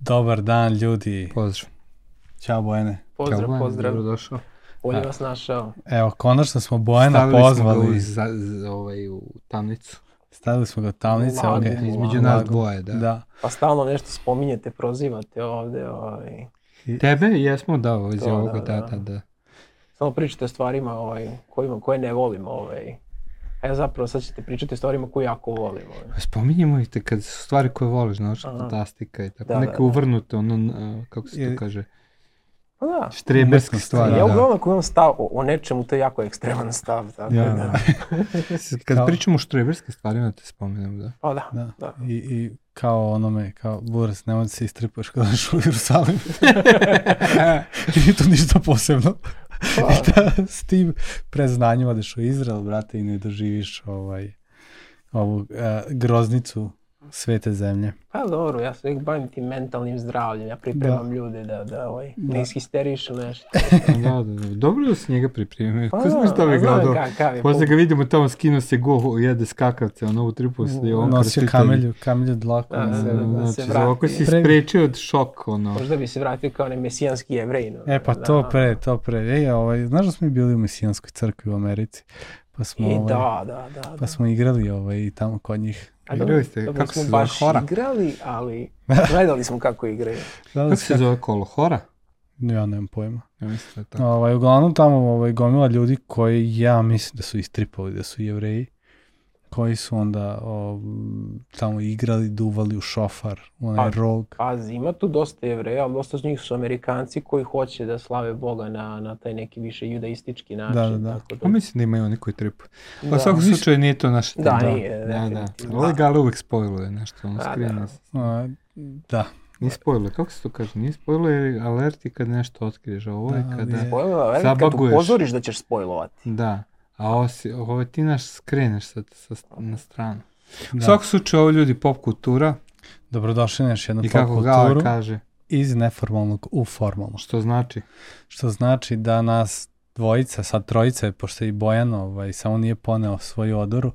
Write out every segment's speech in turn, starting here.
Dobar dan ljudi. Pozdrav. Ćao Bojane. Pozdrav, Ćao, pozdrav. Dobrodošao. Bolje vas našao. Evo, konačno smo Bojana Stavili pozvali. smo ga u, za, za, ovaj, u tamnicu. Stavili smo ga u tamnice. Lagu, lagu. Između nas dvoje, da. Da. Pa stalno nešto spominjete, prozivate ovde. Ovaj. Tebe jesmo dao iz To, ovoga, da, da, da. da, da. Samo pričate o stvarima ovaj, kojima, koje ne volim. Ovaj. A ja zapravo sad ćete pričati o stvarima koje jako volim. Ovaj. Spominjemo ih te kad su stvari koje voliš, znaš, Aha. fantastika i tako. Da, da, Neke da. uvrnute, ono, kako se to kaže, Pa da. štreberske stvari. ja da. uglavnom ako imam stav o, o nečemu, to je jako ekstreman stav. Tako Ja, da. da. Kad Kao- pričamo o štreberskim stvarima, te spomenem, da. Pa da. Da. da. I, I kao onome, kao Buras, nemoj da se istripaš kada odeš u Jerusalim. Nije to ništa posebno. I da, s tim preznanjem odeš u Izrael, brate, i ne doživiš ovaj, ovu e, groznicu svete zemlje. pa dobro, ja se uvijek bavim tim mentalnim zdravljem. Ja pripremam ljude da, da, ovaj, Da. ne ishysterišu nešto. da, da, da. Dobro da se njega pripremio. Pa Ko znaš da, bi gledao? kakav je Posle ga vidimo tamo skino se go, jede skakavce, ono u tripusu i on Nosio kamelju, kamelju dlaku. Da, na da, da, da. se Znači, vrati. ovako si Pre- sprečio od šok, ono. Možda bi se vratio kao onaj mesijanski jevrej. No. E pa to Da. pre, to pre. Ej, ovaj, znaš da smo bili u mesijanskoj crkvi u Americi? Pa smo, I ovaj, da, da, da. pa da. smo igrali ovaj, i tamo kod njih. A Igrali dobro, ste, dobro kako smo se zove, baš hora? igrali, ali gledali smo kako igraju. Da, Kako se zove kolo? Hora? Ja nemam pojma. Ja mislim da je tako. Ovaj, uglavnom tamo ovaj, gomila ljudi koji ja mislim da su istripovali, da su jevreji, koji su onda o, tamo igrali, duvali u šofar, u onaj Pa, rog. Pazi, ima tu dosta jevreja, ali dosta njih su Amerikanci koji hoće da slave Boga na, na taj neki više judaistički način. Da, da, da. Tako Pa mislim da imaju oni koji tripu. Pa Da. u svakom slučaju nije to naše Da, tema. nije, Da, da. Ovaj gale uvek spojluje nešto, Da, da. nas. A, da, Nije spojluje, kako se to kaže? Nije spojluje alerti kad nešto otkriješ, ovo je Da, kada... ali- Spojlova, kad Zabaguješ. upozoriš da ćeš spojlovati. Da, a ovo, si, ovo ti naš skreneš sa, sa, na stranu. U da. svakom slučaju ovo ljudi pop kultura Dobrodošli na još jednu i pop kako Gale kulturu kaže, iz neformalnog u formalno. što znači? Što znači da nas dvojica, sad trojica, pošto je i Bojan ovaj, samo nije poneo svoju odoru,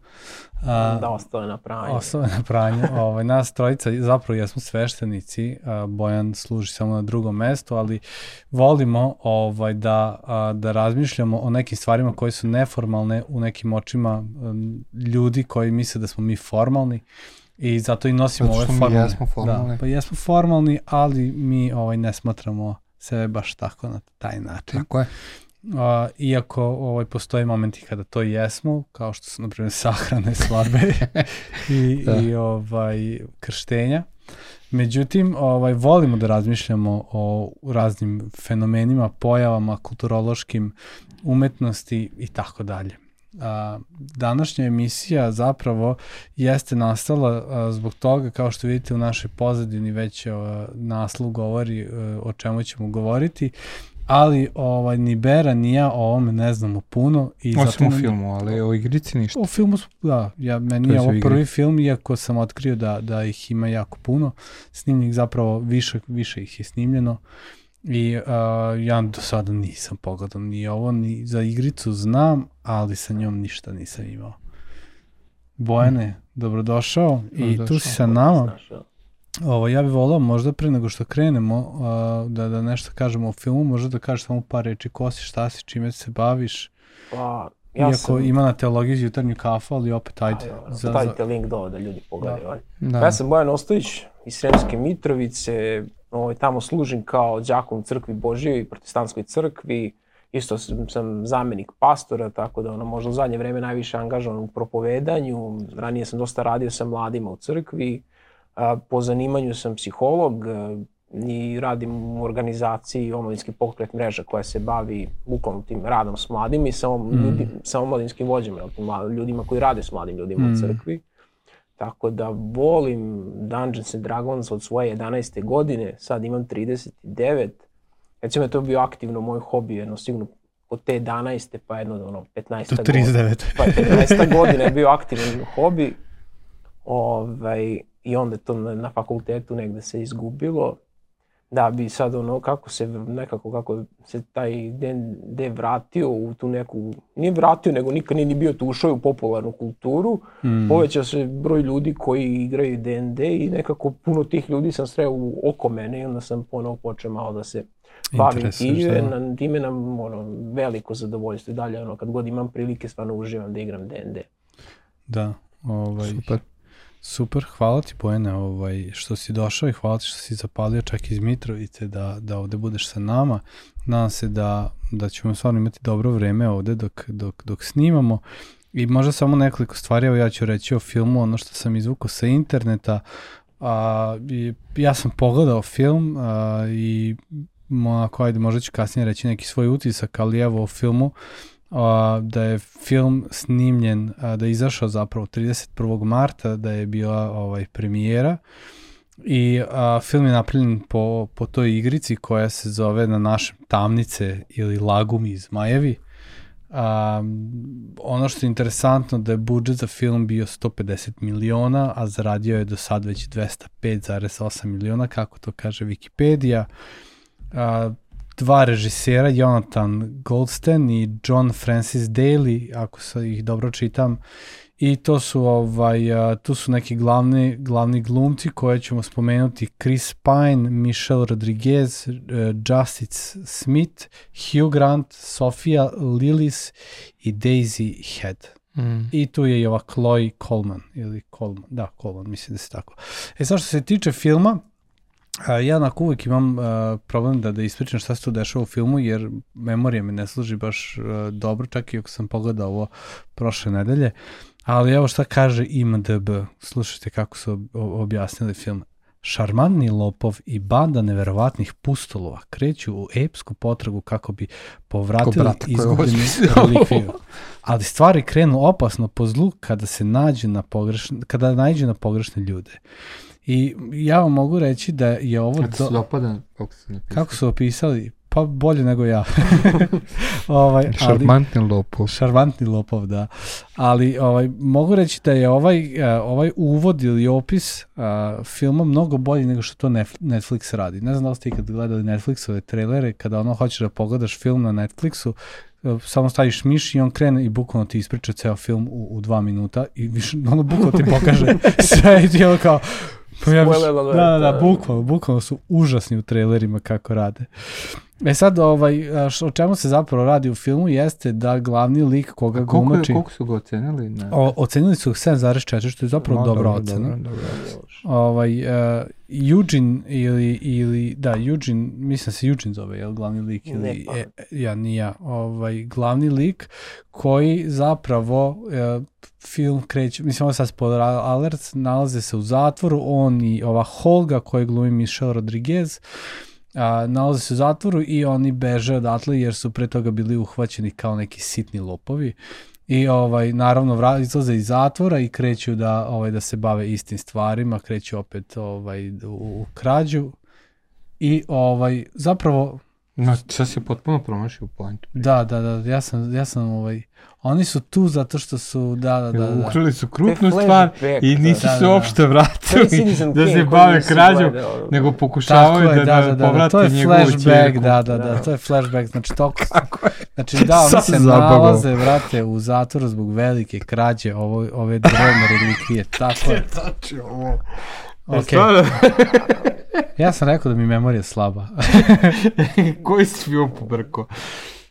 a, da ostale na pranju. Ostale na pranju. ovaj, nas trojica zapravo jesmo sveštenici, a, Bojan služi samo na drugom mestu, ali volimo ovaj, da, a, da razmišljamo o nekim stvarima koje su neformalne u nekim očima um, ljudi koji misle da smo mi formalni i zato i nosimo Zato ove što mi formalne. jesmo formalni. Da, pa jesmo formalni, ali mi ovaj, ne smatramo sebe baš tako na taj način. Tako je. A, iako ovaj, postoje momenti kada to jesmo, kao što su, na primjer, sahrane, svadbe i, Da. i ovaj, krštenja. Međutim, ovaj, volimo da razmišljamo o raznim fenomenima, pojavama, kulturološkim, umetnosti i tako dalje. A, današnja emisija zapravo jeste nastala a, zbog toga, kao što vidite u našoj pozadini već a, naslov govori a, o čemu ćemo govoriti, ali ovaj, ni Bera ni ja o ovome ne znamo puno. I Osim u filmu, ali o igrici ništa. U filmu, da, ja, meni To je ovo prvi film, iako sam otkrio da, da ih ima jako puno. Snimljenih zapravo više, više ih je snimljeno. I uh, ja do sada nisam pogledao ni ovo, ni za igricu znam, ali sa njom ništa nisam imao. Bojane, dobrodošao i tu si Dobrodošao. sa nama. Da. Ovo, ja bih volao možda pre nego što krenemo uh, da, da nešto kažemo o filmu, možda da kažeš samo par reči ko si, šta si, čime se baviš. Pa, Ja Iako sam... ima na teologiji jutarnju kafu, ali opet ajde. Ajde, za, za, stavite link dole da ljudi pogledaju. ajde. Da. Ja sam Bojan Ostojić iz Sremske Mitrovice, ovaj, tamo služim kao đakom u crkvi Božijoj i protestantskoj crkvi, isto sam, sam zamenik pastora, tako da ono, možda u zadnje vreme najviše angažovan u propovedanju, ranije sam dosta radio sa mladima u crkvi, a, po zanimanju sam psiholog a, i radim u organizaciji omladinski pokret mreža koja se bavi bukvalno tim radom s mladima i sa, mm. ljudi, sa omladinskim vođama, ljudima koji rade s mladim ljudima Mm. u crkvi. Tako da volim Dungeons and Dragons od svoje 11. godine, sad imam 39. Recimo je to bio aktivno moj hobi, jedno sigurno od te 11. pa jedno ono 15. do godina. 39. Pa 15. godina je bio aktivan hobi. Ovaj, I onda to na, na fakultetu negde se izgubilo. da bi sad ono kako se nekako kako se taj D&D vratio u tu neku, nije vratio nego nikad nije ni bio tu ušao u popularnu kulturu, mm. povećao se broj ljudi koji igraju D&D i nekako puno tih ljudi sam sreo u oko mene i onda sam ponovo počeo malo da se bavim time, da. na, time nam ono, veliko zadovoljstvo i dalje ono kad god imam prilike stvarno uživam da igram D&D. Da, ovaj, Super. Super, hvala ti Bojene ovaj, što si došao i hvala ti što si zapalio čak iz Mitrovice da, da ovde budeš sa nama. Nadam se da, da ćemo stvarno imati dobro vreme ovde dok, dok, dok snimamo. I možda samo nekoliko stvari, evo ja ću reći o filmu, ono što sam izvukao sa interneta. A, i, ja sam pogledao film a, i onako, ajde, možda ću kasnije reći neki svoj utisak, ali evo o filmu a, da je film snimljen, a, da je izašao zapravo 31. marta, da je bila ovaj premijera i a, film je napravljen po, po toj igrici koja se zove na našem Tamnice ili Lagumi iz Majevi. A, ono što je interesantno da je budžet za film bio 150 miliona, a zaradio je do sad već 205,8 miliona, kako to kaže Wikipedia. A, dva režisera, Jonathan Goldstein i John Francis Daly, ako se ih dobro čitam, i to su ovaj tu su neki glavni glavni glumci koje ćemo spomenuti Chris Pine, Michelle Rodriguez, Justice Smith, Hugh Grant, Sofia Lillis i Daisy Head. Mm. I tu je i ova Chloe Coleman ili Coleman, da Coleman, mislim da se tako. E sad što se tiče filma, A, ja onako uvijek imam problem da, da ispričam šta se tu dešava u filmu, jer memorija mi ne služi baš dobro, čak i ako sam pogledao ovo prošle nedelje. Ali evo šta kaže IMDB, slušajte kako su objasnili film. Šarmantni lopov i banda neverovatnih pustolova kreću u epsku potragu kako bi povratili izgubljenu relikviju. Ali stvari krenu opasno po zlu kada se nađe na pogrešne, kada nađe na pogrešne ljude. I ja vam mogu reći da je ovo... Kako do... se dopada? Kako, se kako su opisali? Pa bolje nego ja. ovaj, šarmantni lopov. Šarmantni lopov, da. Ali ovaj, mogu reći da je ovaj, uh, ovaj uvod ili opis uh, filma mnogo bolji nego što to Netflix radi. Ne znam da li ste ikad gledali Netflixove trailere, kada ono hoćeš da pogledaš film na Netflixu, uh, samo staviš miš i on krene i bukvalno ti ispriča ceo film u, u dva minuta i više, ono bukvalno ti pokaže sve i ti ono kao Pa ja biš, da, da, da, bukvalno, bukvalno su užasni u trailerima kako rade. E sad, ovaj, o čemu se zapravo radi u filmu jeste da glavni lik koga A koliko, glumači... Koliko su ga ocenili? Ne. O, ocenili su 7,4, što je zapravo no, dobra dobro, ocena. Dobro, dobro, dobro. Ovaj, uh, Eugene ili, ili, da, Eugene, mislim se Eugene zove, je glavni lik? Ili, ne, pa. e, ja, nija. Ovaj, glavni lik koji zapravo uh, film kreće, mislim ovo sad spoiler alert, nalaze se u zatvoru, on i ova Holga koja glumi Michelle Rodriguez, a, nalaze se u zatvoru i oni beže odatle jer su pre toga bili uhvaćeni kao neki sitni lopovi i ovaj naravno vra, izlaze iz zatvora i kreću da ovaj da se bave istim stvarima, kreću opet ovaj u, u krađu i ovaj zapravo No, sad si potpuno promašio pointu. Da, da, da, ja sam, ja sam ovaj, oni su tu zato što su, da, da, da. da. Ukrali su krupnu stvar i nisu da, se da, uopšte da. vratili da se bave krađom, nego pokušavaju da, da, da, da, povrate da, njegovu čerku. To je flashback, da, da, da, to je flashback, znači toliko, znači da, oni se nalaze, vrate, u zatvoru zbog velike krađe ovo, ove drevne relikvije, tako je. Znači ovo. Ok. ja sam rekao da mi memorija slaba. Koji si film pobrko?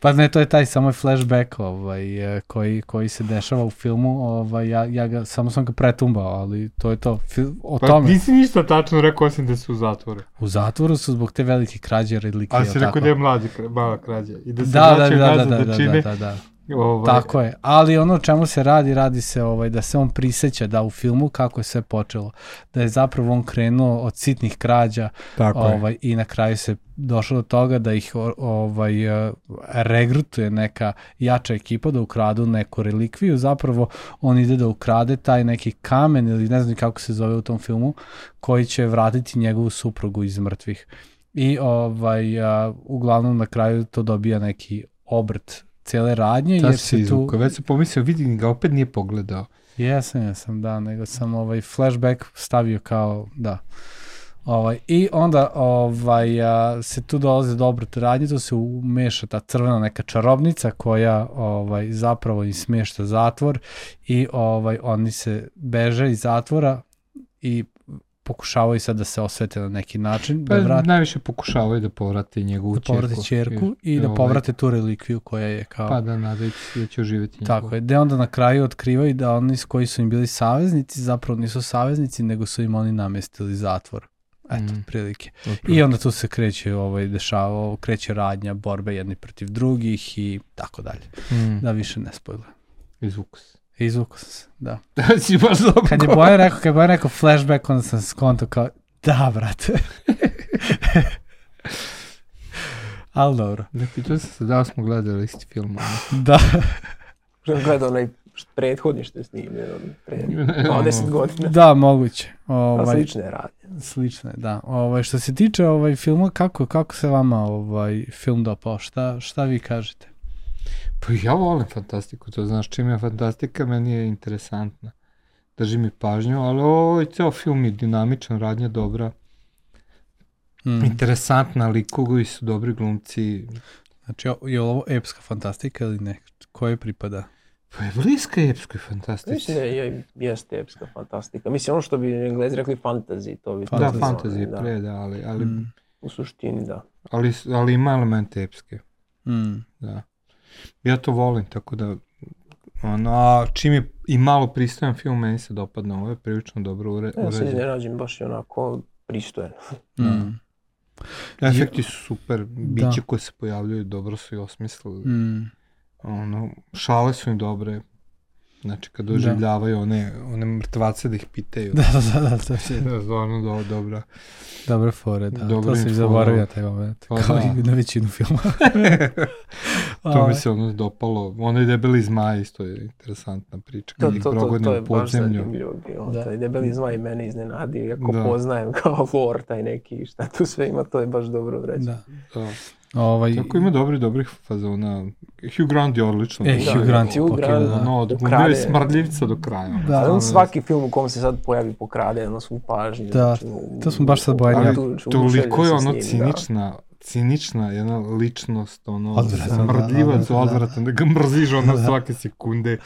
Pa ne, to je taj samo flashback ovaj, e, koji, koji se dešava u filmu, ovaj, ja, ja ga, samo sam ga pretumbao, ali to je to, Fil, o pa, tome. Nisi ništa tačno rekao osim da su u zatvoru. U zatvoru su zbog te velike krađe relikvije. Ali si rekao da je mlađa, mala krađa i da se da, da, da, da, da, da, čine da, da, da. Ovaj. Tako je. Ali ono čemu se radi, radi se ovaj da se on priseća da u filmu kako je sve počelo. Da je zapravo on krenuo od sitnih krađa Tako ovaj je. i na kraju se došlo do toga da ih ovaj eh, regrutuje neka jača ekipa da ukradu neku relikviju. Zapravo on ide da ukrade taj neki kamen ili ne znam kako se zove u tom filmu koji će vratiti njegovu suprugu iz mrtvih. I ovaj a, uglavnom na kraju to dobija neki obrt cele radnje. Ta jer se izvuka, tu... već sam pomislio, vidim ga, opet nije pogledao. Jesam, jesam, da, nego sam ovaj flashback stavio kao, da. Ovaj, I onda ovaj, a, se tu dolaze do obrata radnje, tu se umeša ta crvena neka čarobnica koja ovaj, zapravo im smešta zatvor i ovaj, oni se beže iz zatvora i pokušavaju sad da se osvete na neki način. Pa da vrati, najviše pokušavaju da povrate njegovu da povrate čerku i, i da ovaj, povrate tu relikviju koja je kao... Pa da nadajući se da će oživjeti njegovu. Tako je, gde onda na kraju otkrivaju da oni koji su im bili saveznici zapravo nisu saveznici, nego su im oni namestili zatvor. Eto, mm. prilike. Okay. I onda tu se kreće, ovaj, dešava, kreće radnja, borbe jedni protiv drugih i tako dalje. Mm. Da više ne spojle. Izvuku se. Izvuku se, da. Da si baš dobro. Kad je Bojan rekao, kad je Bojan rekao flashback, onda sam skonto kao, da, brate. Ali dobro. Da, pitao sam se da smo gledali isti film. da. Sam gledao onaj prethodni što je snimljen pre 20 godina. Da, moguće. Ovaj, slične radnje. Slične, da. Ovaj, što se tiče ovaj filma, kako, kako se vama ovaj film dopao? Šta, šta vi kažete? Pa ja volim fantastiku, to znaš čim je fantastika, meni je interesantna. Drži mi pažnju, ali ovaj ceo film je dinamičan, radnja dobra. Mm. Interesantna, likovi su dobri glumci. Znači, je ovo epska fantastika ili ne? Koje pripada? Pa je bliska epskoj fantastici. Mislim da je, jeste epska fantastika. Mislim, ono što bi englezi rekli fantasy, to bi... Da, fantasy je pre, da, ali... ali mm. U suštini, da. Ali, ali ima elemente epske. Mm. Da. Ja to volim, tako da... Ono, a čim je i malo pristojan film, meni se dopadne. Ovo je prilično dobro ure, uređen. Ja se iznenađem baš je onako pristojan. Mm. Efekti su super, biće da. koje se pojavljaju dobro su i osmislili. Mm ono, šale su im dobre, Znači, kad doživljavaju da. one, one mrtvace da ih pitaju. Da, da, da, to je. Da, stvarno do, dobra. Dobre fore, da. Dobro to se zaboravio taj moment. Pa, kao da. i na većinu filma. to mi se ono dopalo. Ono je debeli zmaj, isto je interesantna priča. To, to, to, to je baš zanimljivo bilo. Da. Taj debeli zmaj mene iznenadi, iako da. poznajem kao lore taj neki, šta tu sve ima, to je baš dobro urađeno. Da. da. Ovaj... Tako ima dobri, dobrih fazona. Hugh Grant je odlično. E, Hugh Grant je Hugh Grant, da. Ono, odglumio je smrdljivca do kraja. Da, on svaki film u kom se sad pojavi pokrade, ono svu pažnju. Da, znači, to smo baš sad bojani. Ali toliko je ono cinična, da. cinična jedna ličnost, ono, odvratan, smrdljivac, da, da, da, odvratan, da ga mrziš ono da. svake sekunde.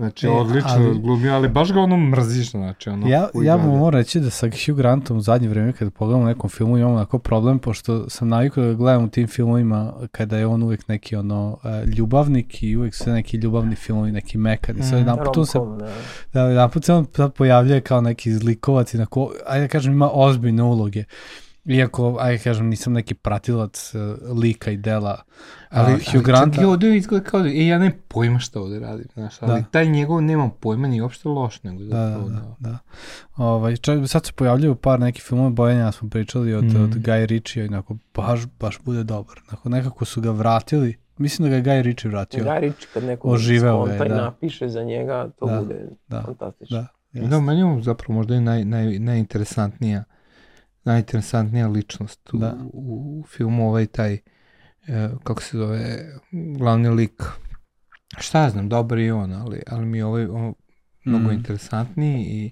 Znači, e, odlično ali, glumio, ali baš ga ono mrziš, znači, ono... Ja, ja mu moram reći da sa Hugh Grantom u zadnje vreme, kada pogledam u nekom filmu, imam onako problem, pošto sam navikao da gledam u tim filmovima kada je on uvek neki, ono, uh, ljubavnik i uvek sve neki ljubavni filmovi, neki mekani. Sad, mm, jedan put se, da, jedan put se on pojavljuje kao neki zlikovac i nako, ajde da kažem, ima ozbiljne uloge. Iako, aj kažem, nisam neki pratilac uh, lika i dela ali, uh, Hugh Granta... Ali ovde izgleda kao da, e, ja nemam pojma šta ovde radim, znaš, ali da. taj njegov nemam pojma ni uopšte loš, nego da, da, da, da. Ovaj, čak, sad se pojavljaju par nekih filmova Bojanja, smo pričali od, mm. od Guy Ritchie, inako, baš, baš bude dobar. Onako, nekako su ga vratili, mislim da ga je Guy Ritchie vratio. Guy Ritchie kad neko oživeo je, da. napiše za njega, to da, bude da, fantastično. Da, Da, meni je zapravo možda i naj, naj, najinteresantnija najinteresantnija ličnost da. u, u filmu ovaj taj e, kako se zove glavni lik. Šta ja znam, dobar je on ali, ali mi je ovaj on, mnogo mm. interesantniji i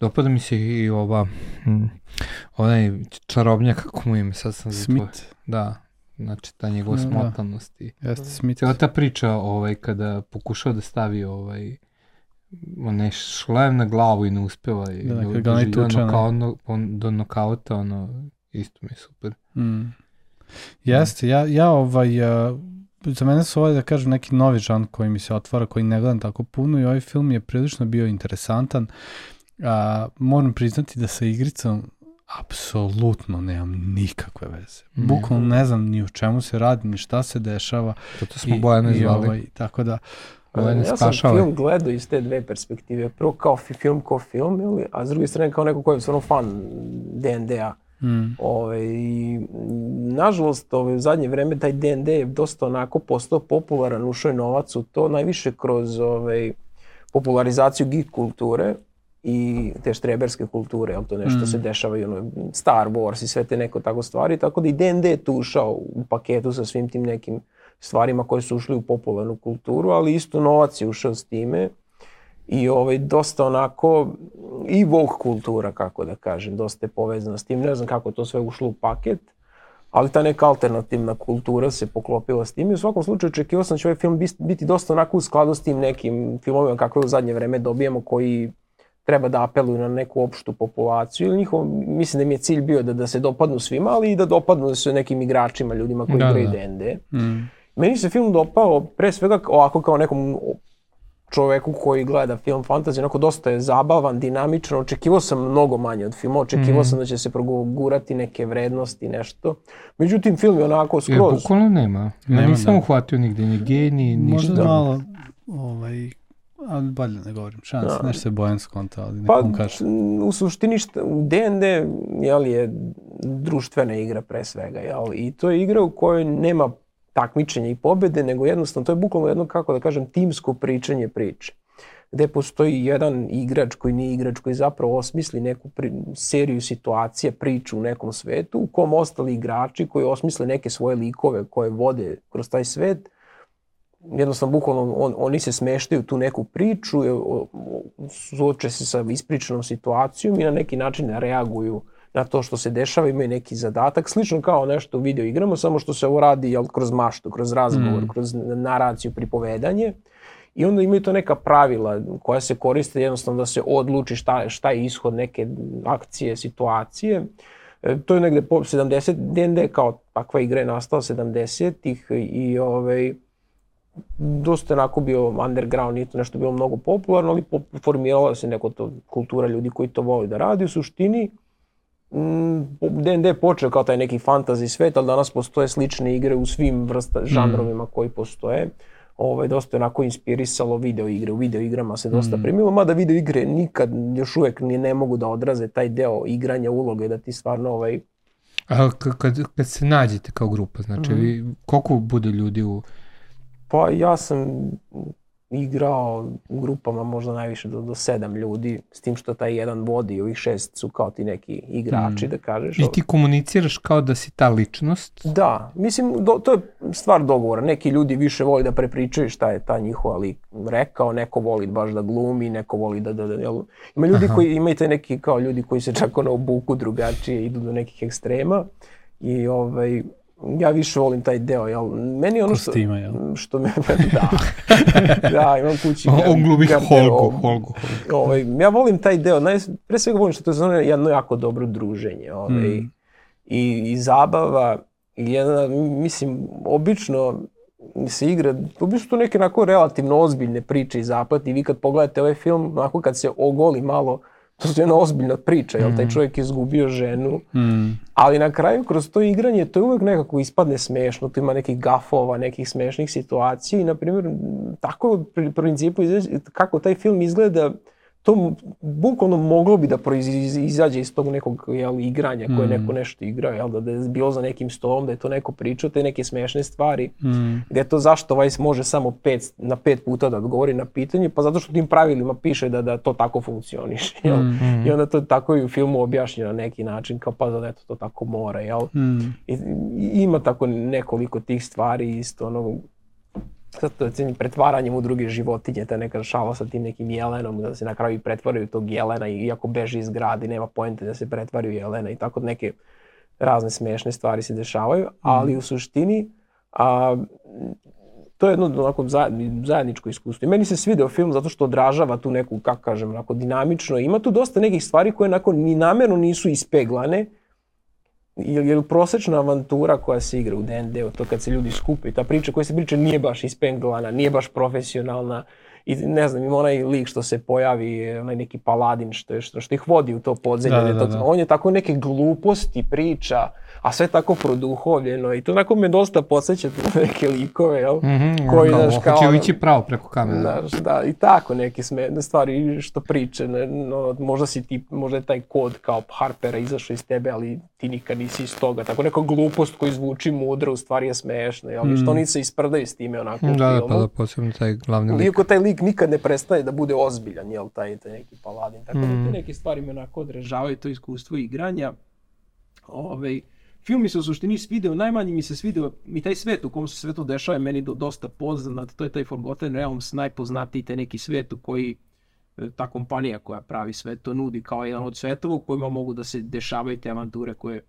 dopada mi se i ova hm, onaj čarobnjak kako mu ime sad sam Smith? Da znači ta njegova da, smotanost i jeste Smith. Cijela ta priča ovaj kada pokušao da stavi ovaj ne šlem na glavu i ne uspeva i da, kad ga ne tuče ono, on, do nokauta ono isto mi je super mm. jeste ja, ja ovaj uh, za mene su ovaj da kažem neki novi žan koji mi se otvara koji ne gledam tako puno i ovaj film je prilično bio interesantan a, moram priznati da sa igricom apsolutno nemam nikakve veze. Bukvalno ne znam ni o čemu se radi, ni šta se dešava. Zato smo Bojana zvali. Ovaj, tako da, Ovaj, ja sam film gledao iz te dve perspektive. Prvo kao film ko film, ili, a s druge strane kao neko ko je stvarno fan D&D-a. Mm. Ove, i, nažalost, ove, u zadnje vreme taj D&D je dosta onako postao popularan, ušao je novac u to, najviše kroz ove, popularizaciju geek kulture i te štreberske kulture, jel to nešto mm. se dešava i ono Star Wars i sve te neko tako stvari, tako da i D&D tu ušao u paketu sa svim tim nekim stvarima koje su ušli u popularnu kulturu, ali isto novac je ušao s time i ovaj, dosta onako i woke kultura, kako da kažem, dosta je povezana s tim. Ne znam kako to sve ušlo u paket, ali ta neka alternativna kultura se poklopila s tim i u svakom slučaju očekivao sam da će ovaj film biti dosta onako u skladu s tim nekim filmovima kakve u zadnje vreme dobijamo koji treba da apeluju na neku opštu populaciju ili njihov, mislim da mi je cilj bio da, da se dopadnu svima, ali i da dopadnu da se nekim igračima, ljudima koji da, igraju da. D&D. Mm. Meni se film dopao pre svega ovako kao nekom čoveku koji gleda film fantasy, onako dosta je zabavan, dinamičan, očekivao sam mnogo manje od filma, očekivao mm. sam da će se progurati neke vrednosti, nešto. Međutim, film je onako skroz... Je, bukvalno nema. nema ja nisam da. uhvatio nigde ni gej, ni ništa. Možda malo, ovaj, ali bolje ne govorim, šans, da. nešto se bojan skonta, ali nekom pa, kaže. u suštini šta, u D&D jel, je društvena igra pre svega, jel, i to je igra u kojoj nema takmičenja i pobede, nego jednostavno to je bukvalno jedno, kako da kažem, timsko pričanje priče gde postoji jedan igrač koji nije igrač, koji zapravo osmisli neku pri, seriju situacije, priču u nekom svetu, u kom ostali igrači koji osmisle neke svoje likove koje vode kroz taj svet, jednostavno bukvalno on, oni se smeštaju tu neku priču, suoče se sa ispričanom situacijom i na neki način reaguju na to što se dešava, imaju neki zadatak, slično kao nešto u video igrama, samo što se ovo radi jel, kroz maštu, kroz razgovor, mm. kroz naraciju, pripovedanje. I onda imaju to neka pravila koja se koriste jednostavno da se odluči šta, šta je ishod neke akcije, situacije. E, to je negde po 70, D&D kao takva igra je nastala 70-ih i ovaj, dosta onako bio underground, nije to nešto bilo mnogo popularno, ali formirala se neko to kultura ljudi koji to voli da radi. U suštini, D&D mm, počeo kao taj neki fantasy svet, ali danas postoje slične igre u svim vrsta mm. žanrovima koji postoje. Ovaj, dosta je onako inspirisalo video igre. U video igrama se dosta mm. primilo, mada video igre nikad još uvek ni ne mogu da odraze taj deo igranja uloge, da ti stvarno ovaj... A kad, kad se nađete kao grupa, znači mm. vi, koliko bude ljudi u... Pa ja sam igrao u grupama možda najviše do, do sedam ljudi, s tim što taj jedan vodi, ovih šest su kao ti neki igrači, mm. da kažeš. I ti komuniciraš kao da si ta ličnost? Da, mislim, do, to je stvar dogovora. Neki ljudi više voli da prepričaju šta je ta njihova lik rekao, neko voli baš da glumi, neko voli da... da, da jel? Ima ljudi Aha. koji, imate neki kao ljudi koji se čak ono obuku drugačije, idu do nekih ekstrema i ovaj, ja više volim taj deo, jel? Meni ono što... Kostima, jel? Što me, da. da, imam kući. On glumi Holgu, Holgu. Ovaj, ja volim taj deo, naj, pre svega volim što to je jedno jako dobro druženje. Ovaj, mm. i, I zabava, i jedna, mislim, obično se igra, obično to neke onako relativno ozbiljne priče i zapad i vi kad pogledate ovaj film, onako kad se ogoli malo, to je jedna ozbiljna priča, jel, taj mm. čovjek je izgubio ženu, mm. ali na kraju kroz to igranje to je uvek nekako ispadne smešno, tu ima nekih gafova, nekih smešnih situacija i na primjer tako u principu kako taj film izgleda, to bukvalno moglo bi da izađe iz tog nekog jel, igranja koje mm. neko nešto igra, jel, da, da je bilo za nekim stolom, da je to neko pričao, te neke smešne stvari, mm. gde to zašto ovaj može samo pet, na pet puta da odgovori na pitanje, pa zato što tim pravilima piše da, da to tako funkcioniše, jel? Mm. I onda to tako i u filmu objašnjeno na neki način, kao pa da eto, to tako mora, jel? Mm. I, ima tako nekoliko tih stvari isto, ono, sad to je pretvaranjem u druge životinje, ta neka šala sa tim nekim jelenom, da se na kraju pretvaraju tog jelena, iako beži iz grada i nema pojente da se pretvaraju jelena i tako neke razne smešne stvari se dešavaju, ali mm. u suštini a, to je jedno onako zajedničko iskustvo. I meni se svideo film zato što odražava tu neku, kako kažem, onako dinamično. Ima tu dosta nekih stvari koje onako ni namerno nisu ispeglane, je, je prosečna avantura koja se igra u D&D-u, to kad se ljudi skupe, ta priča koja se priča nije baš ispenglana, nije baš profesionalna, i ne znam, ima onaj lik što se pojavi, onaj neki paladin što, je, što, što ih vodi u to podzemlje, da, da, da. on je tako neke gluposti priča, a sve tako produhovljeno i to onako me dosta podsjeća neke likove, jel? Mm -hmm, koji, kao, znaš, kao... Hoće ići pravo preko kamera. Znaš, da, i tako neke smene stvari što priče, ne, no, možda si ti, možda je taj kod kao Harpera izašao iz tebe, ali ti nikad nisi iz toga. Tako neka glupost koji zvuči mudro, u stvari je smešna, jel? Mm. Što oni se isprdaju s time onako da, u filmu. Da, pa da, posebno taj glavni lik. Iako taj lik nikad ne prestaje da bude ozbiljan, jel, taj, taj neki paladin. Tako mm. da te mm. neke stvari me onako odrežavaju to iskustvo igranja. Ove, ovaj, film mi se u suštini svideo, najmanje mi se svideo i taj svet u kom se sve to dešava je meni do, dosta poznat, to je taj Forgotten Realms, najpoznatiji taj neki svet u koji e, ta kompanija koja pravi sve to nudi kao jedan od svetova u kojima mogu da se dešavaju te avanture koje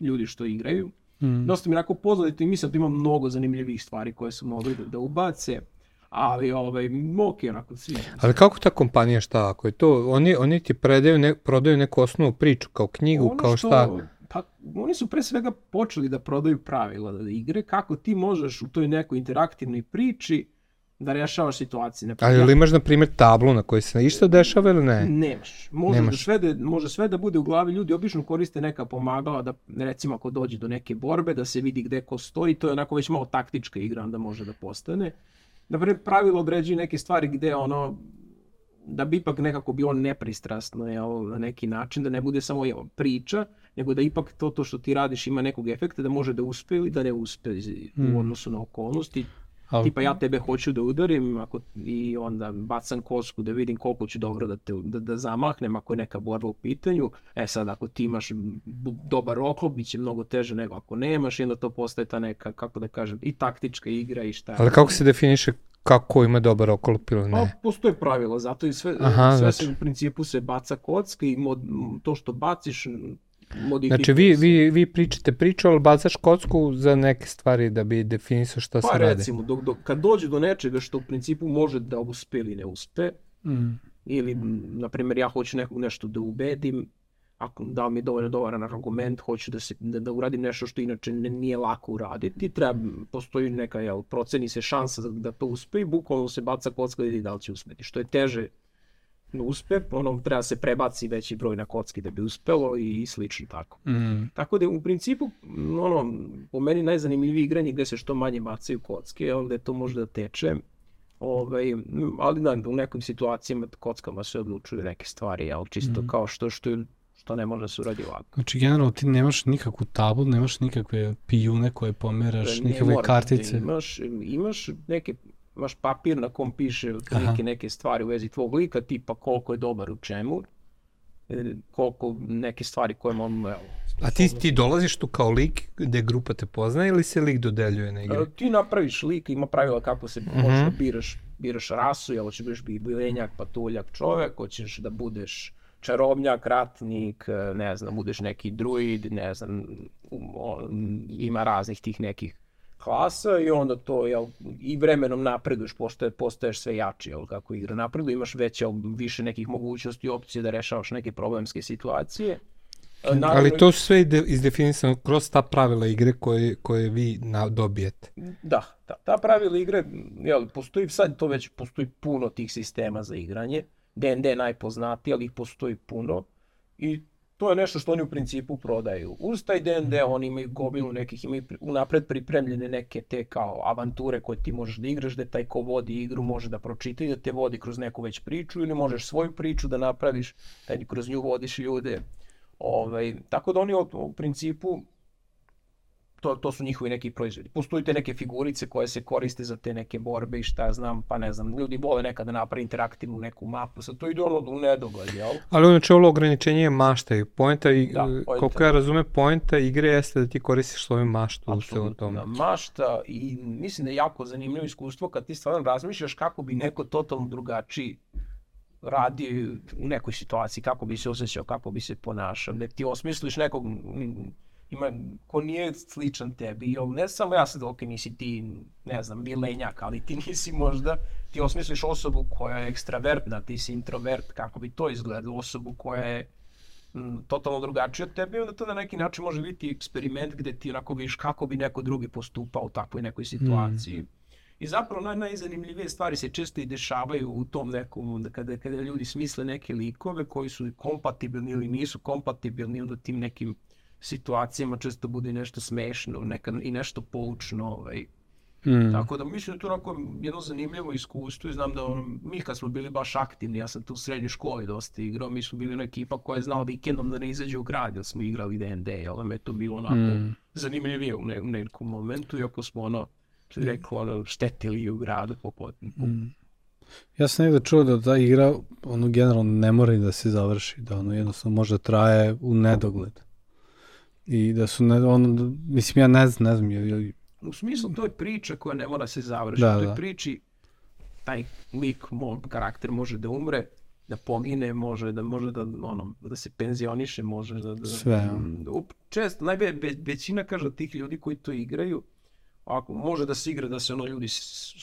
ljudi što igraju. Mm. Dosta mi onako poznati i mislim da ima mnogo zanimljivih stvari koje su mogli da, da ubace ali ovaj, ok, onako svi. Ali kako ta kompanija šta, ako je to, oni, oni ti predaju ne, prodaju neku osnovu priču, kao knjigu, ono kao što, šta? Pa, oni su pre svega počeli da prodaju pravila da igre, kako ti možeš u toj nekoj interaktivnoj priči da rešavaš situacije. Naprimjer, Ali ili imaš, na primjer, tablu na kojoj se išta dešava ili ne? Nemaš. Može, Nemaš. Da sve da, može sve da bude u glavi. Ljudi obično koriste neka pomagala da, recimo, ako dođe do neke borbe, da se vidi gde ko stoji. To je onako već malo taktička igra, onda može da postane. Naprimjer, pravilo određuje neke stvari gde ono, da bi ipak nekako bilo nepristrasno je, na neki način, da ne bude samo je, priča, nego da ipak to, to što ti radiš ima nekog efekta, da može da uspe ili da ne uspe mm. u odnosu na okolnosti. Ali... Tipa ja tebe hoću da udarim ako, i onda bacam kosku da vidim koliko ću dobro da, te, da, da zamahnem ako je neka borba u pitanju. E sad ako ti imaš dobar oklop bit će mnogo teže nego ako nemaš i onda to postaje ta neka, kako da kažem, i taktička igra i šta. Ali kako se definiše kako ima dobar oklop ili ne? Pa, postoje pravila, zato i sve, Aha, sve znači... se u principu se baca kocka i mod, to što baciš Znači vi, vi, vi pričate priču, ali bacaš kocku za neke stvari da bi definisao šta pa, se radi. Pa recimo, dok, dok, kad dođe do nečega što u principu može da uspe ili ne uspe, mm. ili, na primjer, ja hoću nekog nešto da ubedim, ako da mi dovoljno dovaran argument, hoću da, se, da, da uradim nešto što inače ne, nije lako uraditi, treba, postoji neka, jel, proceni se šansa da, da to uspe i bukvalno se baca kocka vidi da li će uspeti. Što je teže uspe, ono treba se prebaci veći broj na kocki da bi uspelo i, i slično tako. Mm. Tako da u principu, ono, po meni najzanimljivije igranje gde se što manje bacaju kocke, gde to može da teče, Ovaj, ali da, u nekim situacijama kockama se odlučuju neke stvari, jel, čisto mm. kao što, što, što ne može da se uradi ovako. Znači, generalno ti nemaš nikakvu tablu, nemaš nikakve pijune koje pomeraš, ne, nikakve kartice. Da imaš, imaš neke imaš papir na kom piše neke, neke stvari u vezi tvog lika, tipa koliko je dobar u čemu, e, koliko neke stvari koje on, evo, A ti, ti dolaziš tu kao lik gde grupa te poznaje ili se lik dodeljuje na igri? A, ti napraviš lik, ima pravila kako se uh mhm. -huh. da biraš, biraš rasu, jel ćeš budeš bilenjak, patuljak, čovek, hoćeš da budeš čarobnjak, ratnik, e, ne znam, budeš neki druid, ne znam, ima raznih tih nekih klasa i onda to jel, i vremenom napreduješ, pošto postaješ sve jači, jel, kako igra napreduje, imaš veće, više nekih mogućnosti i opcije da rešavaš neke problemske situacije. Naravno, Ali to sve ide izdefinisano kroz ta pravila igre koje, koje vi na, dobijete. Da, da, ta pravila igre, jel, postoji sad to već, postoji puno tih sistema za igranje. D&D je najpoznatiji, ali ih postoji puno. I to je nešto što oni u principu prodaju. Uz taj D&D oni imaju gobilu nekih, imaju unapred pripremljene neke te kao avanture koje ti možeš da igraš, da taj ko vodi igru može da pročita i da te vodi kroz neku već priču ili možeš svoju priču da napraviš, da kroz nju vodiš ljude. Ovaj, tako da oni u principu to, to su njihovi neki proizvodi. Postoji te neke figurice koje se koriste za te neke borbe i šta ja znam, pa ne znam, ljudi vole nekada da napravi interaktivnu neku mapu, sad to ide ono u nedogled, jel? Ali znači ovo ograničenje je mašta i poenta, i, da, poenta. koliko ja razume, poenta igre jeste da ti koristiš svoju maštu u celom tome. mašta i mislim da je jako zanimljivo iskustvo kad ti stvarno razmišljaš kako bi neko totalno drugačiji radi u nekoj situaciji, kako bi se osjećao, kako bi se ponašao, da ti osmisliš nekog ima, ko nije sličan tebi, i ne samo ja sad, ok, nisi ti, ne znam, milenjak, ali ti nisi možda, ti osmisliš osobu koja je ekstravertna, ti si introvert, kako bi to izgledalo, osobu koja je m, totalno drugačija od tebe, onda to na neki način može biti eksperiment gde ti onako vidiš kako bi neko drugi postupao u takvoj nekoj situaciji. Mm. I zapravo naj, najzanimljivije stvari se često i dešavaju u tom nekom, kada, kada ljudi smisle neke likove koji su kompatibilni ili nisu kompatibilni u tim nekim situacijama često bude nešto smešno, nekad i nešto poučno. Ovaj. Mm. Tako da mislim da je to onako jedno zanimljivo iskustvo i znam da on, mi kad smo bili baš aktivni, ja sam tu u srednjoj školi dosta igrao, mi smo bili ona ekipa koja je znala vikendom da ne izađe u grad, jer smo igrali D&D, ali me to bilo onako mm. zanimljivije u, ne, u nekom momentu, iako smo ono, što rekao, ono, štetili u gradu po, po, po mm. Ja sam negde čuo da ta igra, ono generalno ne mora da se završi, da ono jednostavno može traje u nedogled. I da su, ne, on, mislim, ja ne znam, ne znam. Je, U smislu, to je priča koja ne mora se završiti. Da, u toj da. priči taj lik, moj karakter može da umre da pogine, može da može da ono da se penzioniše, može da, da Sve. da, često najbe ve, većina kaže tih ljudi koji to igraju ako može da se igra da se ono ljudi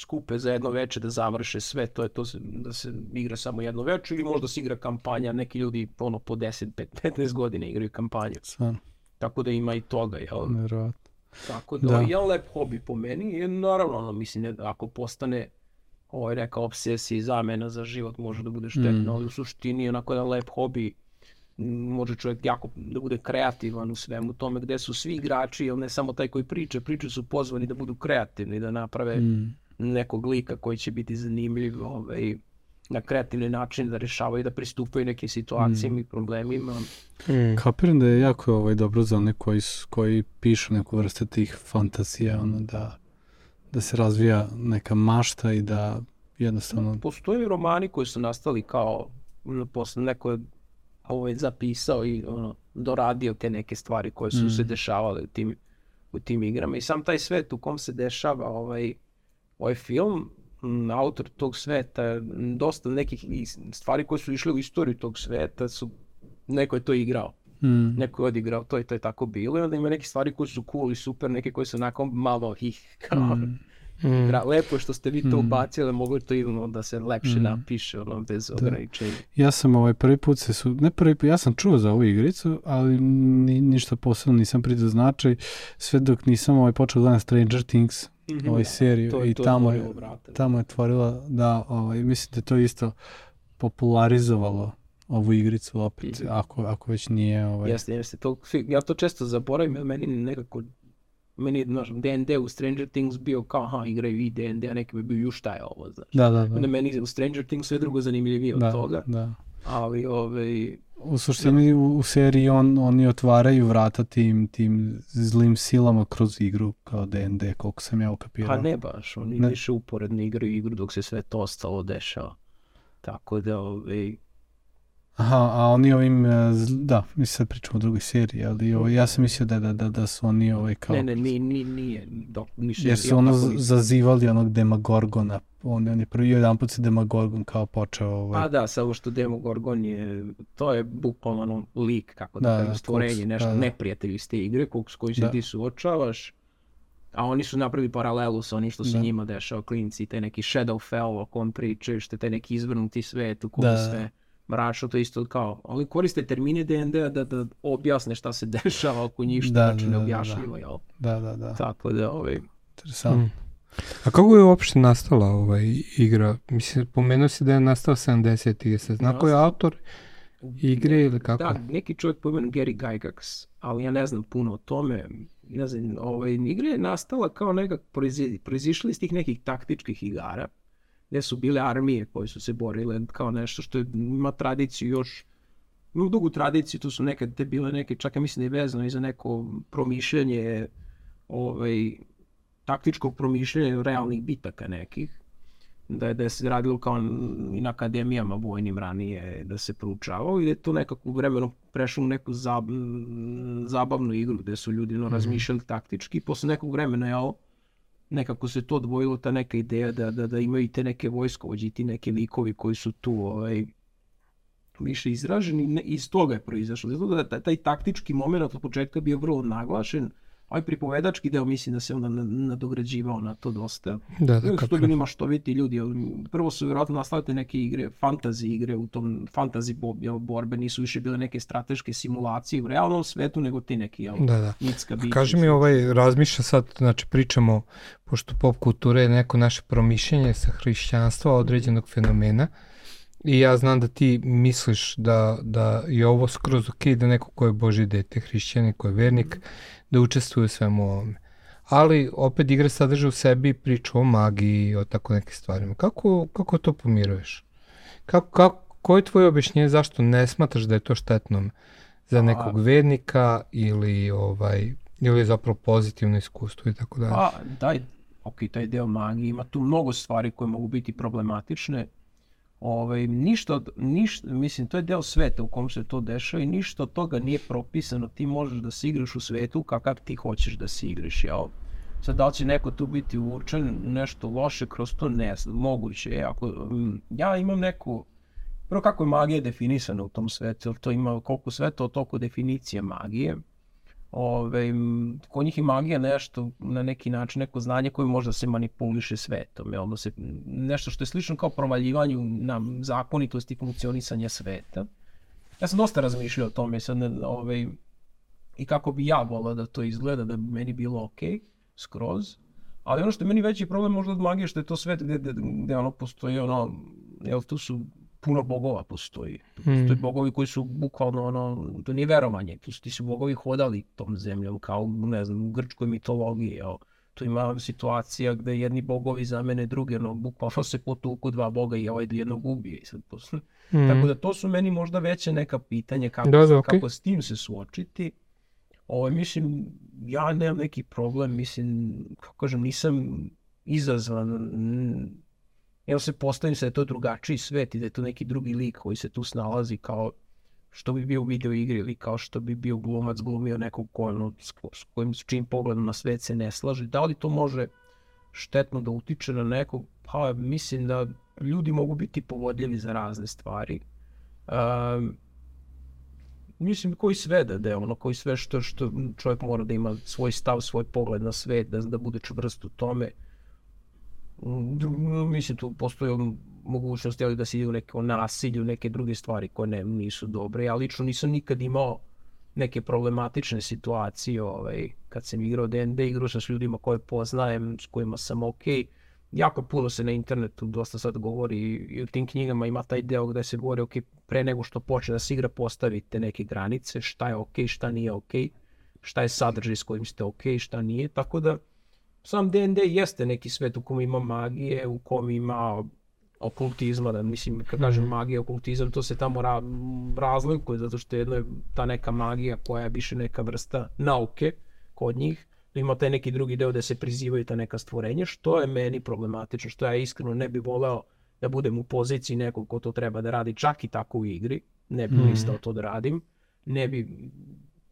skupe za jedno veče da završe sve to je to se, da se igra samo jedno veče ili možda se igra kampanja neki ljudi ono po 10 5, 15 godina igraju kampanju Stvarno, tako da ima i toga jel nevjerovatno. tako da, Da. da. jedan lep hobi po meni i naravno ono, mislim ne, ako postane ovaj neka obsesija i zamena za život može da bude štetno, Mm. ali u suštini onako jedan lep hobi može čovjek jako da bude kreativan u svemu tome gde su svi igrači, jel ne samo taj koji priča, priče su pozvani da budu kreativni, da naprave Mm. nekog lika koji će biti zanimljiv ovaj, na kreativni način da rešavaju, da pristupaju nekim situacijama i problemima. Mm. Kapiram da je jako ovaj, dobro za one koji, koji pišu neku vrste tih fantazija, ono da, da se razvija neka mašta i da jednostavno... Postoje romani koji su nastali kao posle neko je ovaj, zapisao i ono, doradio te neke stvari koje su Mm. se dešavale u tim, u tim igrama i sam taj svet u kom se dešava ovaj, ovaj film, autor tog sveta, dosta nekih stvari koje su išle u istoriju tog sveta su neko je to igrao, Mm. neko je odigrao to i to je tako bilo i onda ima neke stvari koje su cool i super, neke koje su onako malo hih, kao, Mm. Mm. Gra- lepo je što ste vi to Mm. ubacili, je to i ono da se lepše Mm. napiše, ono, bez ograničenja. Ja sam ovaj prvi put se su, ne prvi put, ja sam čuo za ovu igricu, ali ni, ništa posebno nisam pridao značaj, sve dok nisam ovaj počeo gledam Stranger Things, Mhm, ovaj da, seriju to je i to tamo je, otvorilo vrata. tamo je tvorila da, ovaj, mislim da je to isto popularizovalo ovu igricu opet, Mhm. ako, ako već nije ovaj, Jeste, jeste, to, ja to često zaboravim, meni nekako, meni je, znaš, D&D u Stranger Things bio kao, aha, igraju i D&D, a neki bi bio, ju šta je ovo, znaš. da, da, da, Onda meni u Stranger Things sve drugo zanimljivije od da, toga, da. ali, ovaj, U suštini u, u seriji on, oni otvaraju vrata tim, tim zlim silama kroz igru kao D&D, koliko sam ja ukapirao. pa ne baš, oni Ne. više uporedno igraju igru dok se sve to ostalo dešava. Tako da, ovaj, Aha, a oni ovim, e, da, mi sad pričamo o drugoj seriji, ali ovaj, ja sam mislio da, da, da, da su oni ovaj kao... ne, ne, ni, ni, nije, dok, ništa, Jer su ono zazivali onog Demagorgona, on, on je prvi jedan put se Demagorgon kao počeo ovaj, Pa da, samo što Demogorgon je, to je bukvalno ono lik, kako da, Da, kažem, da, stvorenje, Fox, nešto da, da. neprijatelj iz te igre s kojim se Da. ti suočavaš. A oni su napravili paralelu sa onim što se Da. njima dešava, klinci, taj neki Shadowfell o kom pričaju, što je taj neki izvrnuti svet u kom Da, je da. Mračno, to isto kao, oni koriste termine D&D-a da, da objasne šta se dešava oko njih, što Da, znači da, da, da. neobjašnjivo, jel? da, da, da, Tako da, ovaj, interesantno. Mm. A kako je uopšte nastala ovaj igra? Mislim, pomenuo si da je nastala 70. Se zna ko je autor igre ili kako? Da, neki čovjek po imenu Gary Gygax, ali ja ne znam puno o tome. Ne znam, ovaj, igra je nastala kao nekak proizi, proizišla iz tih nekih taktičkih igara, gdje su bile armije koje su se borile kao nešto što je, ima tradiciju još, ima dugu tradiciju, tu su nekad te bile neke, čak ja mislim da je vezano i za neko promišljanje ovaj, taktičkog promišljanja realnih bitaka nekih da je, da je se radilo kao i na akademijama vojnim ranije da se proučavao i da je to nekako vremenom prešlo u neku zab, zabavnu igru gde su ljudi no, razmišljali taktički. Posle nekog vremena je nekako se to odvojilo ta neka ideja da, da, da imaju te neke vojskovođe i ti neki likovi koji su tu ovaj, više izraženi. Ne, iz toga je proizašlo. Zato da taj, taj taktički moment od početka bio vrlo naglašen, ovaj pripovedački deo mislim da se onda na- nadograđivao na to dosta. Da, da, kako bili maštoviti ljudi, prvo su vjerojatno nastale te neke igre, fantasy igre u tom fantasy bo, jel, borbe, nisu više bile neke strateške simulacije u realnom svetu, nego ti neki, jel, Da, da. mitska bića. kaži mi, ovaj, razmišlja sad, znači pričamo, pošto pop kultura je neko naše promišljenje sa hrišćanstva određenog fenomena, i ja znam da ti misliš da, da je ovo skroz ok da neko ko je Boži dete, hrišćanin, ko je vernik, da učestvuje u svemu ovome. Ali opet igra sadrže u sebi priču o magiji i o tako nekim stvarima. Kako, kako to pomiruješ? Kako, kako, koje je tvoje objašnjenje zašto ne smatraš da je to štetno za nekog vernika ili ovaj ili je zapravo pozitivno iskustvo i tako dalje. Pa, daj, ok, taj deo magije, ima tu mnogo stvari koje mogu biti problematične. Ovaj, ništa, ništa, mislim, to je deo sveta u kom se to dešava i ništa od toga nije propisano. Ti možeš da se igraš u svetu kakav ti hoćeš da se igraš, jel? Sad, da li će neko tu biti uvučen nešto loše kroz to, ne znam, moguće je. Ako, mm, ja imam neku prvo kako je magija definisana u tom svetu, to ima koliko sveta, toliko definicije magije. Ove, kod njih je magija nešto, na neki način, neko znanje koje možda se manipuliše svetom, jel, da se, nešto što je slično kao provaljivanju na zakonitosti funkcionisanja sveta. Ja sam dosta razmišljao o tome, sad, ove, i kako bi ja volao da to izgleda, da bi meni bilo ok, skroz. Ali ono što je meni veći problem možda od magije, što je to svet gde, gde, gde ono postoji, ono, jel, tu su puno bogova postoji. Postoji mm. bogovi koji su bukvalno ono, to nije verovanje, tu su, ti su bogovi hodali tom zemljom kao, ne znam, u grčkoj mitologiji, jel. Tu ima situacija gde jedni bogovi zamene druge, ono, bukvalno se potuku dva boga i ovaj jednog ubije. I sad posle. Mm. Tako da to su meni možda veće neka pitanja kako, da, da, okay. kako s tim se suočiti. Ovo, ovaj, mislim, ja nemam neki problem, mislim, kako kažem, nisam izazvan, jel se postavim se da je to drugačiji svet i da je to neki drugi lik koji se tu snalazi kao što bi bio u video igri ili kao što bi bio glumac glumio nekog ko, ono, s, kojim s čim pogledom na svet se ne slaže. Da li to može štetno da utiče na nekog? Pa mislim da ljudi mogu biti povodljivi za razne stvari. Um, mislim koji sve da, da je ono, koji sve što, što čovjek mora da ima svoj stav, svoj pogled na svet, da, da bude čvrst u tome. Mislim, tu postoji mogućnost ali da se ide u neke nasilju, neke druge stvari koje ne, nisu dobre. Ja lično nisam nikad imao neke problematične situacije ovaj, kad sam igrao D&D, igrao sam s ljudima koje poznajem, s kojima sam okej. Okay jako puno se na internetu dosta sad govori i u tim knjigama ima taj deo gde se govori ok, pre nego što počne da se igra postavite neke granice, šta je ok, šta nije ok, šta je sadržaj s kojim ste ok, šta nije, tako da sam D&D jeste neki svet u kom ima magije, u kom ima okultizma, da mislim, kad kažem mm -hmm. magija, okultizam, to se tamo ra razlikuje, zato što jedno je ta neka magija koja je više neka vrsta nauke kod njih, ima taj neki drugi deo da se prizivaju ta neka stvorenja, što je meni problematično, što ja iskreno ne bih voleo da budem u poziciji nekog ko to treba da radi čak i tako u igri, ne bih mm. listao to da radim, ne bi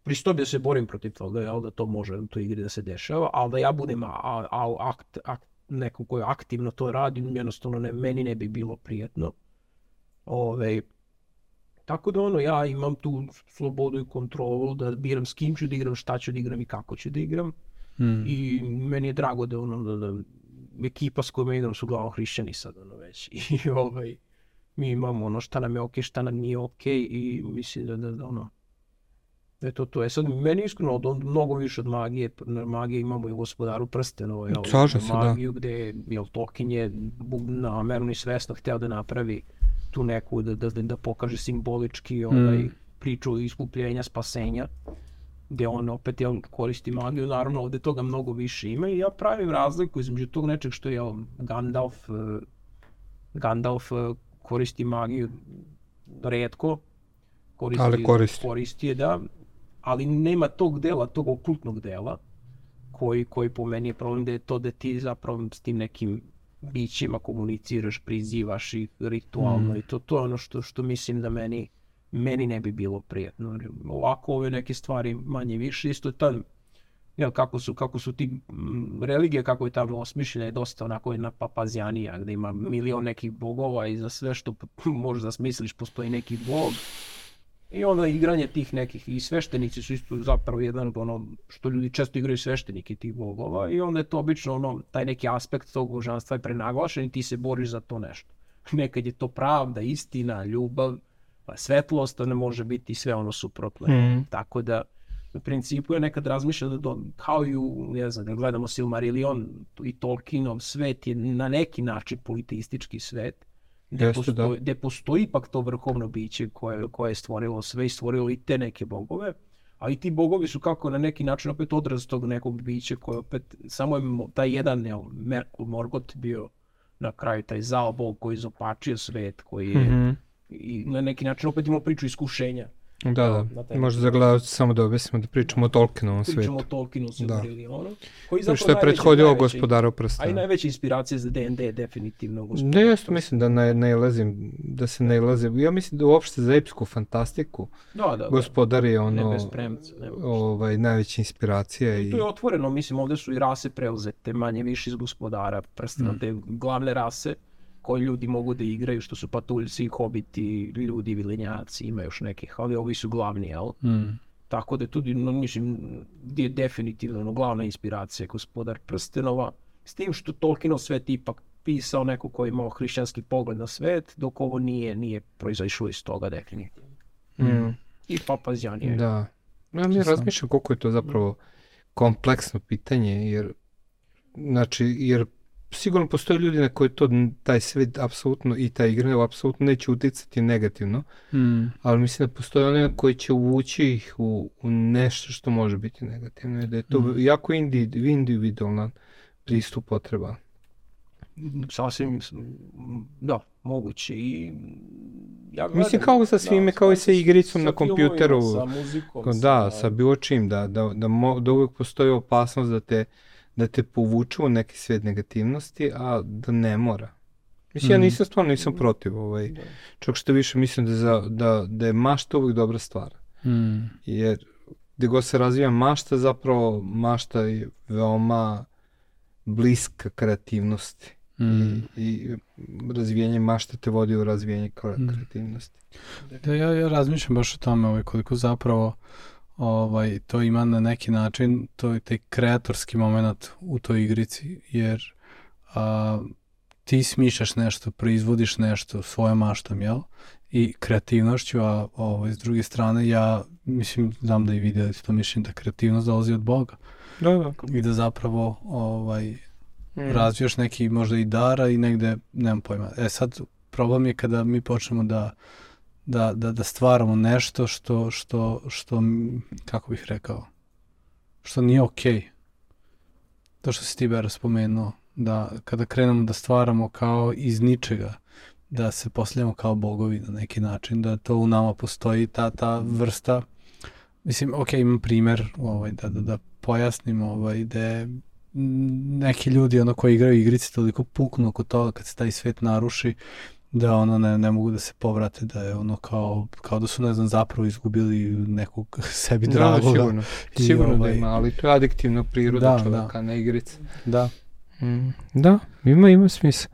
pristao da se borim protiv toga, jel, da to može u toj igri da se dešava, ali da ja budem a, a, akt, akt, neko koji aktivno to radi, jednostavno ne, meni ne bi bilo prijetno. Ove, tako da ono, ja imam tu slobodu i kontrolu da biram s kim ću da igram, šta ću da igram i kako ću da igram. Mm. I meni je drago da ono da, da ekipa s kojom idem su uglavnom hrišćani sad ono već. I ovaj, mi imamo ono šta nam je okej, okay, šta nam nije okej okay, i mislim da, da, da ono, da je to to. E sad, meni iskreno, od, mnogo više od magije, na magije imamo i gospodaru prstenova, jel, Slažem se, magiju da. gde, jel, Tolkien je namerno i svesno hteo da napravi tu neku, da, da, da pokaže simbolički ovaj, mm. priču iskupljenja, spasenja gde on opet jel, koristi magiju, naravno ovde toga mnogo više ima i ja pravim razliku između tog nečeg što je jel, Gandalf, uh, Gandalf uh, koristi magiju redko, koristi, ali koristi. koristi je, da, ali nema tog dela, tog okultnog dela, koji, koji po meni je problem da je to da ti zapravo s tim nekim bićima komuniciraš, prizivaš ih ritualno mm. i to, to je ono što, što mislim da meni meni ne bi bilo prijetno. Ovako ove neke stvari manje više, isto je ta, jel, kako su, kako su ti m, religije, kako je tamo osmišljena, je dosta onako jedna papazijanija, gde ima milion nekih bogova i za sve što možeš da smisliš postoji neki bog. I onda igranje tih nekih i sveštenici su isto zapravo jedan od ono što ljudi često igraju sveštenike tih bogova i onda je to obično ono taj neki aspekt tog božanstva je prenaglašen i ti se boriš za to nešto. Nekad je to pravda, istina, ljubav, pa svetlost, ne može biti sve ono suprotno. Mm. Tako da, u principu je nekad razmišljao da do, kao i u, ne znam, da gledamo Silmarillion i Tolkienov svet je na neki način politistički svet, gde, Jeste, postoji, da. postoji ipak to vrhovno biće koje, koje je stvorilo sve i stvorilo i te neke bogove, a i ti bogovi su kako na neki način opet odraz tog nekog bića koje opet, samo je taj jedan, ne, Merkul Morgoth bio na kraju taj zao bog koji izopačio svet, koji je mm -hmm i na neki način opet imamo priču iskušenja. Da, da. Možda za gledalci samo da objasnimo da pričamo o Tolkienovom svetu. Pričamo o Tolkienu Silmarillionu. Da. Koji zapravo što je prethodio gospodara prsta. A i najveća inspiracija za D&D je definitivno gospodara. Da, ja mislim da ne, ne ilazim, da se ne ilazim. Ja mislim da uopšte za epsku fantastiku da, da, da. gospodar je ono, ne bez premca, ne ovaj, najveća inspiracija. I... To je otvoreno, mislim, ovde su i rase preuzete manje više iz gospodara prsta, mm. te glavne rase koji ljudi mogu da igraju, što su patuljci, hobiti, ljudi, vilinjaci, ima još nekih, ali ovi su glavni, jel? Mm. Tako da je tudi, no, mislim, je definitivno glavna inspiracija gospodar prstenova, s tim što Tolkienov svet ipak pisao neko ko je imao hrišćanski pogled na svet, dok ovo nije, nije proizašlo iz toga definitivno. Mm. I Papazjan je. Da. Ja mi razmišljam koliko je to zapravo kompleksno pitanje, jer znači, jer sigurno postoje ljudi na koje to, taj svet apsolutno i ta igra apsolutno neće uticati negativno, Mm. ali mislim da postoje oni koji će uvući ih u, u nešto što može biti negativno i da je to Mhm. jako indi, individualan pristup potreba. Sasvim, da, moguće i ja Mislim gledam, kao sa svime, kao i sa igricom sa na kompjuteru. Sa muzikom, Da, sa bilo čim, da, da, da, mo, da uvek postoji opasnost da te, da te povuču u neki svet negativnosti, a da ne mora. Mislim, ja Mhm. nisam stvarno nisam protiv, ovaj, Da. čak što više mislim da, za, da, da je mašta uvek dobra stvar. Mm. Jer gde god se razvija mašta, zapravo mašta je veoma bliska kreativnosti. Mm. I, I razvijanje mašta te vodi u razvijanje Mm. kreativnosti. Da, ja, ja razmišljam baš o tome ovaj, koliko zapravo ovaj, to ima na neki način, to je taj kreatorski moment u toj igrici, jer a, ti smišljaš nešto, proizvodiš nešto svojom maštom, jel? I kreativnošću, a ovaj, s druge strane ja, mislim, znam da i vidjeli to mišljenje da kreativnost dolazi od Boga Da, da. i da zapravo ovaj, Mm. razvijaš neki možda i dara i negde, nemam pojma. E sad, problem je kada mi počnemo da, da, da, da stvaramo nešto što, što, što, kako bih rekao, što nije okej. To što si ti Bera spomenuo, da kada krenemo da stvaramo kao iz ničega, da se postavljamo kao bogovi na neki način, da to u nama postoji ta, ta vrsta, mislim, ok, imam primer, ovaj, da, da, da pojasnim, ovaj, da je neki ljudi ono koji igraju igrice toliko puknu oko toga kad se taj svet naruši da ono ne, ne mogu da se povrate da je ono kao, kao da su ne znam zapravo izgubili nekog sebi Da, dragoga sigurno. I Sigurno ovaj- da ima, ali to je adiktivna priroda Da, čovjeka, ne igrica. da, Mm, da, ima, ima smisla.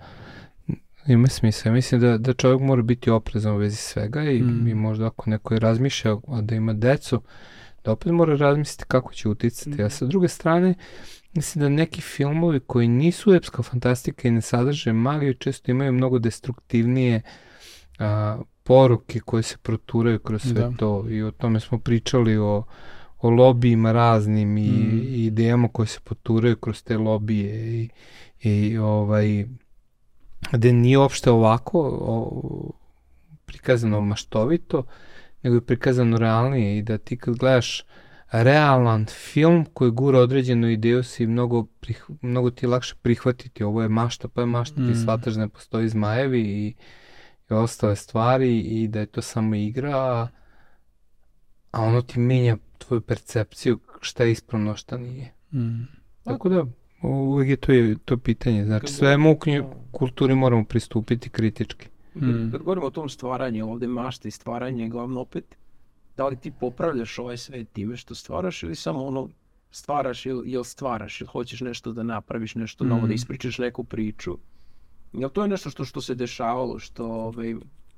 Ima smisla. Ja mislim da, da čovjek mora biti oprezan u vezi svega i, Mm. i možda ako neko je razmišlja a da ima decu, da opet mora razmisliti kako će uticati. A sa druge strane, mislim da neki filmovi koji nisu epska fantastika i ne sadrže magiju, često imaju mnogo destruktivnije a, poruke koje se proturaju kroz sve Da. to i o tome smo pričali o o lobijima raznim i, Mm. i idejama koje se poturaju kroz te lobije i, i ovaj da nije uopšte ovako o, prikazano maštovito nego je prikazano realnije i da ti kad gledaš realan film koji gura određenu ideju si mnogo, prih, mnogo ti je lakše prihvatiti. Ovo je mašta pa je mašta Mm. ti shvataš da ne postoji zmajevi i, i ostale stvari i da je to samo igra a, a ono ti menja tvoju percepciju šta je ispravno šta nije. Mm, tako da uvijek je to, je to pitanje. Znači svemu u kulturi moramo pristupiti kritički. Mm. kad govorimo o tom stvaranju, ovde mašta i stvaranje je glavno opet, da li ti popravljaš ovaj svet time što stvaraš ili samo ono stvaraš ili, ili stvaraš ili hoćeš nešto da napraviš, nešto novo, da Mm. ispričaš neku priču. Jel to je nešto što, što se dešavalo, što ovaj,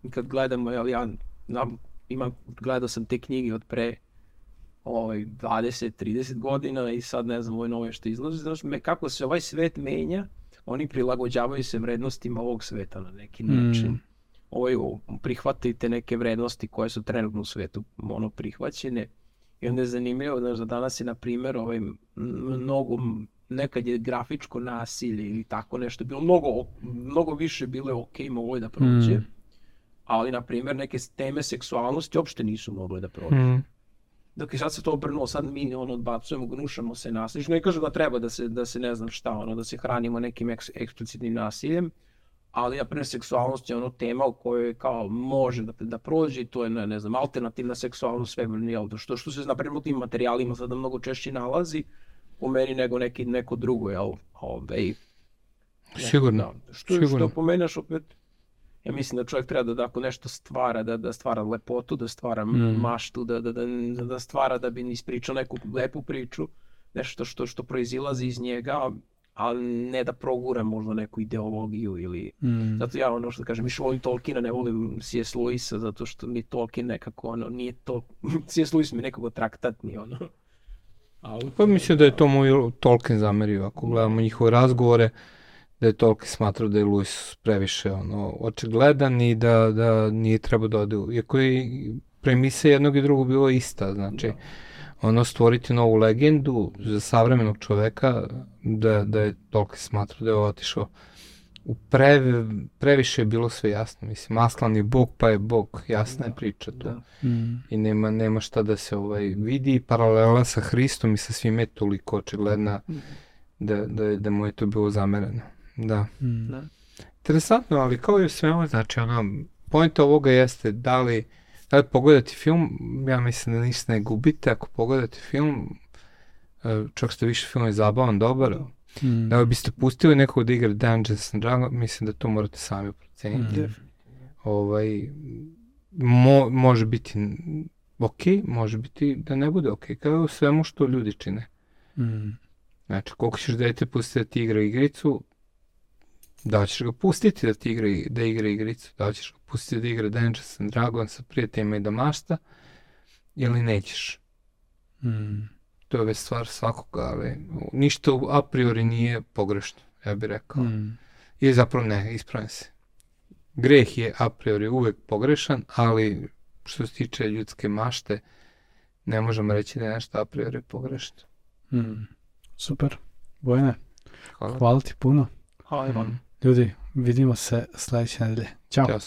kad gledamo, jel ja znam, imam, gledao sam te knjige od pre ovaj, 20-30 godina i sad ne znam ove nove što izlaze, znaš me kako se ovaj svet menja, oni prilagođavaju se vrednostima ovog sveta na neki Mm. Ovaj, prihvatite neke vrednosti koje su trenutno u svetu ono prihvaćene. I onda je zanimljivo znaš, da danas je na primjer ovaj, mnogo, nekad je grafičko nasilje ili tako nešto bilo mnogo, mnogo više bilo je ok, moglo je da prođe. Mm. Ali, na primjer, neke teme seksualnosti uopšte nisu mogle da prođe. mm. Dakle, sad se to obrnulo, sad mi ono odbacujemo, gnušamo se nasilje. Ne kažem da treba da se, da se ne znam šta, ono, da se hranimo nekim eks, eksplicitnim nasiljem, ali na primjer seksualnost je ono tema u kojoj kao može da, da prođe i to je ne, ne znam, alternativna seksualnost sve jel, što, što se na primjer u tim materijalima sada mnogo češće nalazi u meni nego neki, neko drugo, jel, ovaj, sigurno da, što, sigurno. što pomenaš opet, ja mislim da čovjek treba da, da ako nešto stvara, da, da stvara lepotu, da stvara Mm. maštu, da, da, da, da stvara da bi ispričao neku lepu priču, nešto što, što proizilazi iz njega, ali ne da proguram možda neku ideologiju ili... Mm. Zato ja ono što kažem, više volim Tolkiena, ne volim C.S. Lewisa, zato što mi Tolkien nekako, ono, nije to... C.S. Lewis mi nekako traktatni, ono. Ali... Pa mislim da je to moj Tolkien zamerio, ako gledamo njihove razgovore, da je Tolkien smatrao da je Lewis previše ono, očigledan i da, da nije treba da ode. Iako je premisa jednog i drugog bilo ista, znači, da. Ono stvoriti novu legendu za savremenog čoveka, da, da je Tolkien smatrao da je otišao u pre, previše je bilo sve jasno. Mislim, Aslan je bog, pa je bog. Jasna je priča tu. Da. Mm. I nema, nema šta da se ovaj vidi. Paralela sa Hristom i sa svim je toliko očigledna da, da, da mu je to bilo zamereno. Da. Mm. Da. Interesantno, ali kao i u svemu, znači, ono, pojenta ovoga jeste da li, li pogledati film, ja mislim da ništa ne gubite, ako pogledate film, e, čak što više film je zabavan, dobar, Mm. da biste pustili nekog da igra Dungeons and Dragons, mislim da to morate sami proceniti. Mm. Ovaj, mo, može biti ok, može biti da ne bude ok, kao u svemu što ljudi čine. Mm. Znači, koliko ćeš dete pustiti da ti igra igricu, da li ćeš ga pustiti da ti igra, da igra igricu, da li ćeš ga pustiti da igra Dungeons and Dragons sa prijateljima i da mašta, ili nećeš. Mm. To je već stvar svakoga, ali ništa a priori nije pogrešno, ja bih rekao. Mm. I zapravo ne, ispravim se. Greh je a priori uvek pogrešan, ali što se tiče ljudske mašte, ne možemo reći da je nešto a priori pogrešno. Mm. Super. Bojane, Hvala. hvala ti puno. Hvala vam. Ljudi, vidimo se sledeće nedelje. Ćao. Ćao.